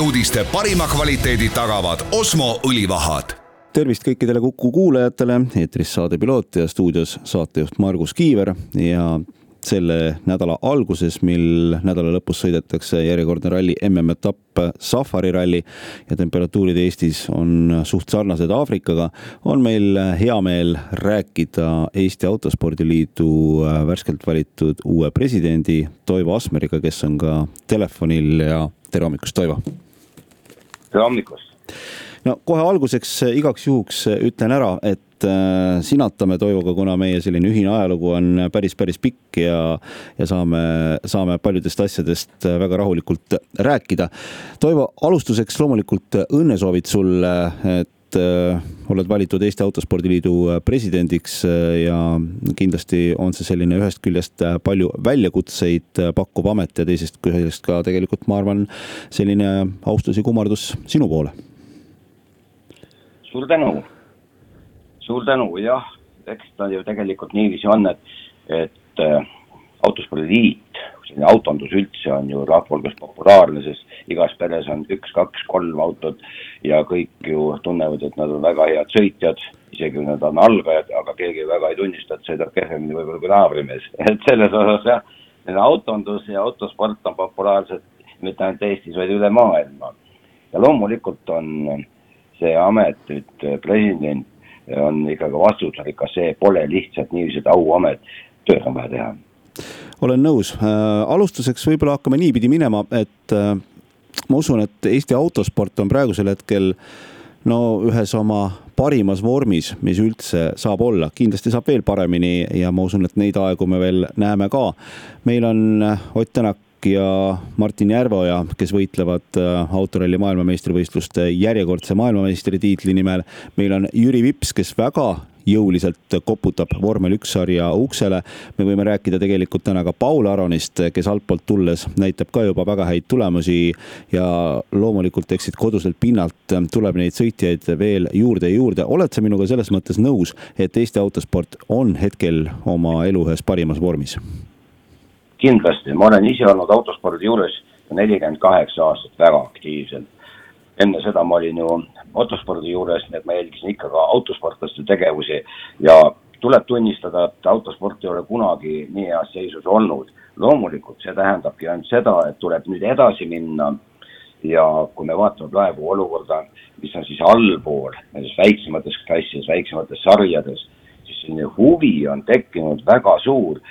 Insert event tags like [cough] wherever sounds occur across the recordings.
uudiste parima kvaliteedi tagavad Osmo õlivahad. Tervist kõikidele Kuku kuulajatele, eetris saade Piloot ja stuudios saatejuht Margus Kiiver. Ja selle nädala alguses, mil nädala lõpus sõidetakse järjekordne ralli MM-etapp Safari ralli ja temperatuurid Eestis on suht sarnased Aafrikaga, on meil hea meel rääkida Eesti Autospordiliidu värskelt valitud uue presidendi Toivo Asmeriga, kes on ka telefonil ja tere hommikust, Toivo! tere hommikust! no kohe alguseks igaks juhuks ütlen ära, et äh, sinatame Toivoga, kuna meie selline ühine ajalugu on päris, päris pikk ja, ja saame, saame paljudest asjadest väga rahulikult rääkida. Toivo, alustuseks loomulikult õnnesoovid sulle, et äh, oled valitud Eesti Autospordiliidu presidendiks ja kindlasti on see selline ühest küljest palju väljakutseid pakkuv amet ja teisest küljest ka tegelikult, ma arvan, selline austus ja kummardus sinu poole. Suur tänu, suur tänu, jah, eks ta ju tegelikult niiviisi on, et, et äh, autospordiliit, selline autondus üldse on ju rahva hulgas populaarne, sest igas peres on üks, kaks, kolm autot ja kõik ju tunnevad, et nad on väga head sõitjad, isegi kui nad on algajad, aga keegi väga ei tunnista, et sõidab kehvemini võib-olla kui naabrimees, [laughs] et selles osas jah, autondus ja autosport on populaarsed mitte ainult Eestis, vaid üle maailma. ja loomulikult on see amet, nüüd äh, president on ikkagi vastutusrikas, see pole lihtsalt niiviisi, et auamet, tööd on vaja teha. Olen nõus äh,, alustuseks võib-olla hakkame niipidi minema, et äh, ma usun, et Eesti autosport on praegusel hetkel no ühes oma parimas vormis, mis üldse saab olla, kindlasti saab veel paremini ja ma usun, et neid aegu me veel näeme ka. meil on äh, Ott Tänak ja Martin Järveoja, kes võitlevad autoralli maailmameistrivõistluste järjekordse maailmameistritiitli nimel. meil on Jüri Vips, kes väga jõuliselt koputab vormel üks sarja uksele. me võime rääkida tegelikult täna ka Paul Aronist, kes altpoolt tulles näitab ka juba väga häid tulemusi ja loomulikult eks siit koduselt pinnalt tuleb neid sõitjaid veel juurde ja juurde. oled sa minuga selles mõttes nõus, et Eesti autosport on hetkel oma elu ühes parimas vormis? kindlasti, ma olen ise olnud autospordi juures nelikümmend kaheksa aastat väga aktiivselt. Enne seda ma olin ju motospordi juures, nii et ma jälgisin ikka ka autosportlaste tegevusi ja tuleb tunnistada, et autosport ei ole kunagi nii heas seisus olnud. loomulikult see tähendabki ainult seda, et tuleb nüüd edasi minna ja kui me vaatame praegu olukorda, mis on siis allpool nendes väiksemates klassides, väiksemates sarjades, siis selline huvi on tekkinud väga suur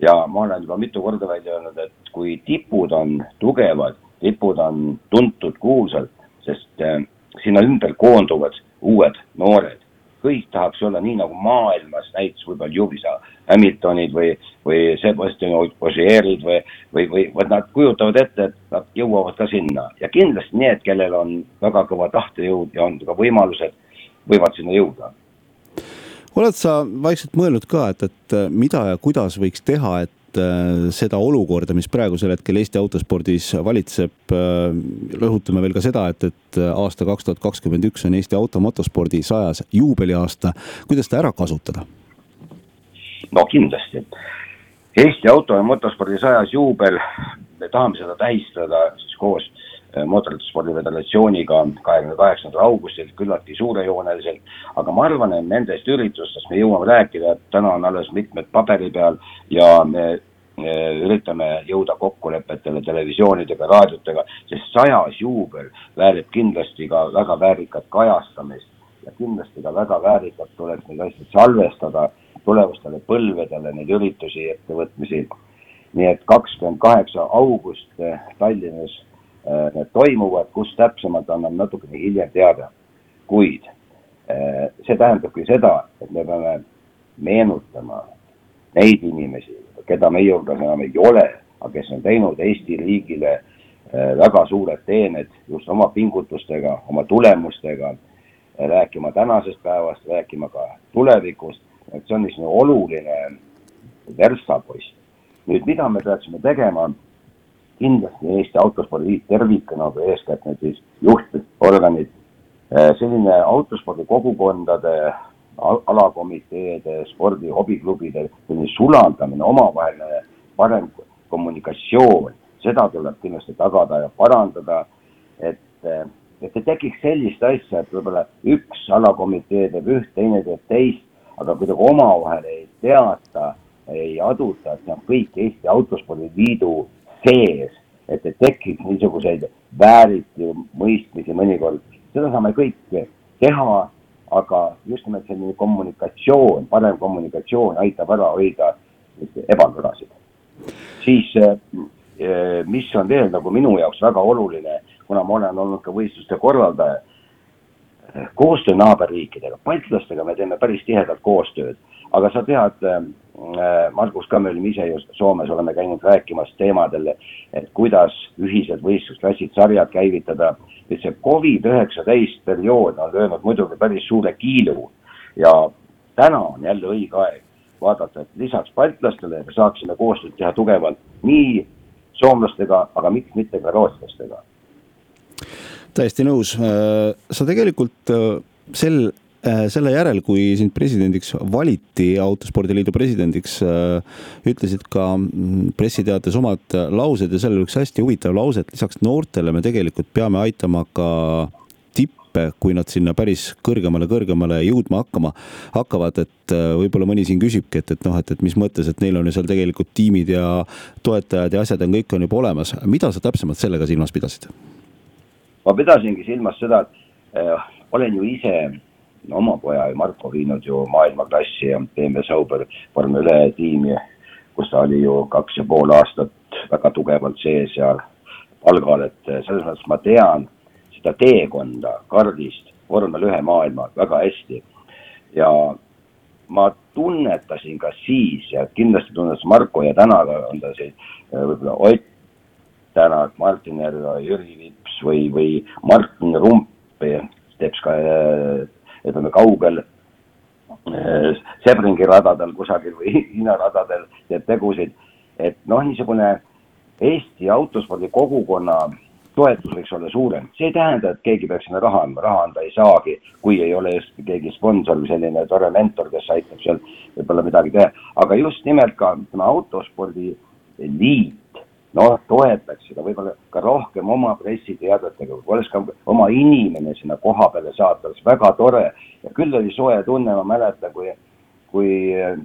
ja ma olen juba mitu korda välja öelnud, et kui tipud on tugevad, tipud on tuntud, kuulsad, sest äh, sinna ümber koonduvad uued noored. kõik tahaks olla nii, nagu maailmas näiteks võib-olla Juvisa Hamiltonid või, või Sebastian Ožeerid või, või, või, või nad kujutavad ette, et nad jõuavad ka sinna ja kindlasti need, kellel on väga kõva tahtejõud ja on ka võimalused, võivad sinna jõuda oled sa vaikselt mõelnud ka, et, et mida ja kuidas võiks teha, et äh, seda olukorda, mis praegusel hetkel Eesti autospordis valitseb. Äh, rõhutame veel ka seda, et, et aasta kaks tuhat kakskümmend üks on Eesti automotospordi sajas juubeliaasta. kuidas seda ära kasutada? no kindlasti. Eesti auto ja motospordi sajas juubel, me tahame seda tähistada siis koos Mootorispordi föderatsiooniga kahekümne kaheksandal augustil küllaltki suurejooneliselt. aga ma arvan, et nendest üritustest me jõuame rääkida, et täna on alles mitmed paberi peal ja me üritame jõuda kokkulepetele televisioonidega, raadiotega, sest sajas juubel väärib kindlasti ka väga väärikat kajastamist ja kindlasti ka väga väärikalt tuleks neid asju salvestada tulevastele põlvedele, neid üritusi, ettevõtmisi. nii et kakskümmend kaheksa august Tallinnas Äh, need toimuvad, kus täpsemalt anname natukene hiljem teada. kuid äh, see tähendabki seda, et me peame meenutama neid inimesi, keda meie hulgas enam ei ole, aga kes on teinud Eesti riigile äh, väga suured teened just oma pingutustega, oma tulemustega, rääkima tänasest päevast, rääkima ka tulevikust, et see on niisugune oluline verstapost. nüüd, mida me peaksime tegema, kindlasti Eesti Autospordi Liit tervikuna, aga eeskätt need siis juhtorganid, äh, selline autospordi kogukondade alakomiteede, spordi hobiklubide selline sulandamine, omavaheline parem kommunikatsioon, seda tuleb kindlasti tagada ja parandada, et, et ei tekiks sellist asja, et võib-olla üks alakomitee teeb üht, teine teeb teist, aga kuidagi omavahel ei teata, ei aduta, et see on kõik Eesti Autospordi Liidu sees, et ei tekiks niisuguseid vääriti mõistmisi mõnikord, seda saame kõik teha aga just nimelt selline kommunikatsioon, parem kommunikatsioon aitab ära hoida ebakõlasid. siis eh, eh, mis on veel nagu minu jaoks väga oluline, kuna ma olen olnud ka võistluste korraldaja, koostöö naaberriikidega, baltlastega me teeme päris tihedat koostööd, aga sa tead, Margus ka, me olime ise ju Soomes, oleme käinud rääkimas teemadel, et kuidas ühised võistlusklassid, sarjad käivitada. Et see Covid üheksateist periood on löönud muidugi päris suure kiilu. Ja täna on jälle õige aeg vaadata, et lisaks baltlastele me saaksime koostööd teha tugevalt nii soomlastega, aga miks mitte ka rootslastega. täiesti nõus, sa tegelikult äh, sel Äh, selle järel, kui sind presidendiks valiti, Autospordiliidu presidendiks, äh, ütlesid ka mm, pressiteates omad laused ja seal oli üks hästi huvitav lause, et lisaks noortele me tegelikult peame aitama ka tippe, kui nad sinna päris kõrgemale, kõrgemale jõudma hakkama, hakkavad, et äh, võib-olla mõni siin küsibki, et, et noh, et, et mis mõttes, et neil on ju seal tegelikult tiimid ja toetajad ja asjad on, kõik on juba olemas. mida sa täpsemalt sellega silmas pidasid? ma pidasingi silmas seda, et äh, olen ju ise oma poja Marko viinud ju maailmaklassi ja BMW Sauber vormel ühe tiimi, kus ta oli ju kaks ja pool aastat väga tugevalt sees ja palgal, et selles mõttes ma tean seda teekonda kardist vormel ühe maailma väga hästi. ja ma tunnetasin ka siis ja kindlasti tunnetas Marko ja täna on ta siin võib-olla Ott Tänak, Martin Järve, Jüri Vips või, või Martin Rump teeb ka ütleme kaugel eh, Sebringi radadel kusagil või [laughs] Hiina radadel teeb tegusid. et noh, niisugune Eesti autospordi kogukonna toetus võiks olla suurem, see ei tähenda, et keegi peaks sinna raha andma, raha anda ei saagi, kui ei ole just keegi sponsor või selline tore mentor, kes aitab seal võib-olla midagi teha, aga just nimelt ka ütleme autospordi liit noh, toetaks seda. Võib-olla ka rohkem oma pressiteadetega, oleks ka oma inimene sinna koha peale saata, oleks väga tore. ja küll oli soe tunne, ma mäletan, kui, kui äh,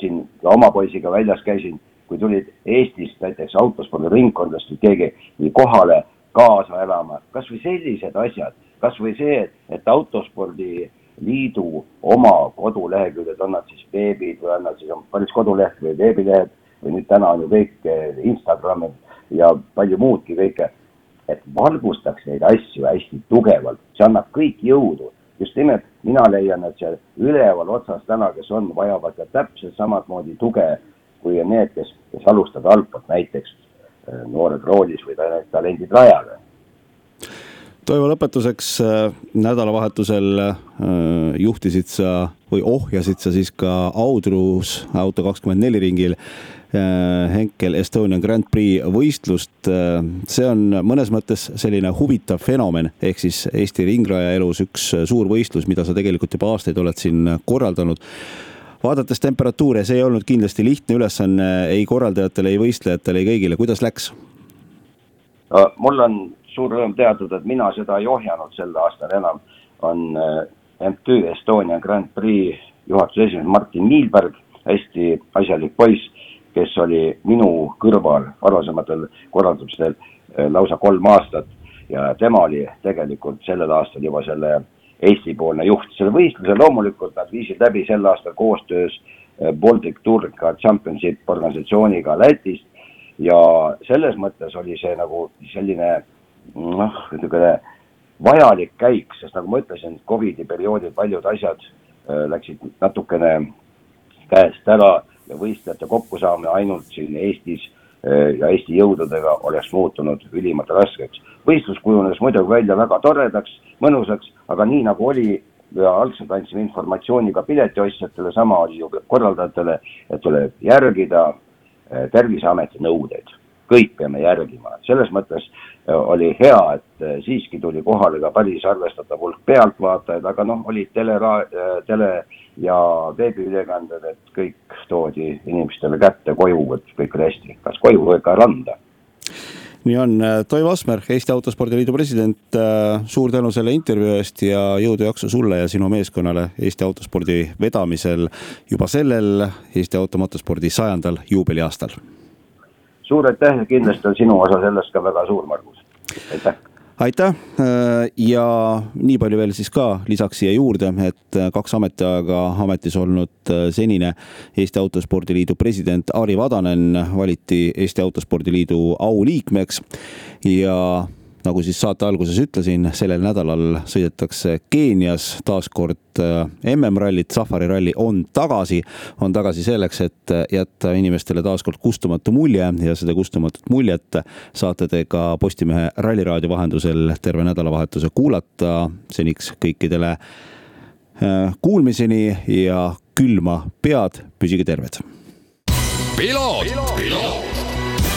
siin oma poisiga väljas käisin, kui tulid Eestist näiteks autospordiringkondadest keegi kohale kaasa elama, kasvõi sellised asjad, kasvõi see, et, et autospordiliidu oma koduleheküljed, on nad siis veebid või on nad siis päris koduleht või veebilehed või nüüd täna on ju kõik Instagramid ja palju muudki kõike, et valgustaks neid asju hästi tugevalt, see annab kõik jõudu. just nimelt mina leian, et seal üleval otsas täna, kes on, vajavad ka täpselt samamoodi tuge kui need, kes, kes alustavad altpoolt, näiteks eh, noored roolis või talendid rajal Toivo, lõpetuseks äh, nädalavahetusel äh, juhtisid sa või ohjasid sa siis ka Audrus auto kakskümmend neli ringil. äh, Henkel Estonian Grand Prix võistlust. see on mõnes mõttes selline huvitav fenomen, ehk siis Eesti ringraja elus üks suur võistlus, mida sa tegelikult juba aastaid oled siin korraldanud vaadates temperatuure, see ei olnud kindlasti lihtne ülesanne ei korraldajatele, ei võistlejatele, ei kõigile, kuidas läks? mul on suur rõõm teatada, et mina seda ei ohjanud sel aastal enam, on äh, MTÜ Estonia Grand Prix juhatuse esimees Martin Niilberg, hästi asjalik poiss, kes oli minu kõrval varasematel korraldamistel äh, lausa kolm aastat. Ja tema oli tegelikult sellel aastal juba selle Eesti-poolne juht. selle võistluse loomulikult nad viisid läbi sel aastal koostöös äh, Baltic Tour Championship organisatsiooniga Lätist. Ja selles mõttes oli see nagu selline noh, niisugune vajalik käik, sest nagu ma ütlesin, Covidi perioodil paljud asjad läksid natukene käest ära võistlejate kokkusaamine ainult siin Eestis ja Eesti jõududega oleks muutunud ülimalt raskeks. võistlus kujunes muidugi välja väga toredaks, mõnusaks, aga nii nagu oli ja algselt andsime informatsiooni ka piletiostjatele, sama oli ju korraldajatele, et tuleb järgida Terviseameti nõudeid kõik peame järgima, selles mõttes äh, oli hea, et äh, siiski tuli kohale ka päris arvestatav hulk pealtvaatajaid, aga noh, olid tele, äh, tele ja veebiülekanded, et kõik toodi inimestele kätte koju, et kõik oli hästi, kas koju või ka randa. Nii on, Toivo Asmer, Eesti Autospordi Liidu president, suur tänu selle intervjuu eest ja jõudu, jaksu sulle ja sinu meeskonnale Eesti autospordi vedamisel juba sellel Eesti automotospordi sajandal juubeliaastal suur aitäh ja kindlasti on sinu osa sellest ka väga suur, Margus, aitäh! Aitäh! Ja nii palju veel siis ka lisaks siia juurde, et kaks ametiaega ametis olnud senine Eesti Autospordi Liidu president Ari Vadanen valiti Eesti Autospordi Liidu auliikmeks. Ja nagu siis saate alguses ütlesin, sellel nädalal sõidetakse Keenias taas kord äh, MM-rallit, Safari ralli on tagasi, on tagasi selleks, et jätta inimestele taas kord kustumatu mulje ja seda kustumatut muljet saate te ka Postimehe Ralliraadio vahendusel terve nädalavahetuse kuulata. seniks kõikidele äh, kuulmiseni ja külma pead, püsige terved. ralli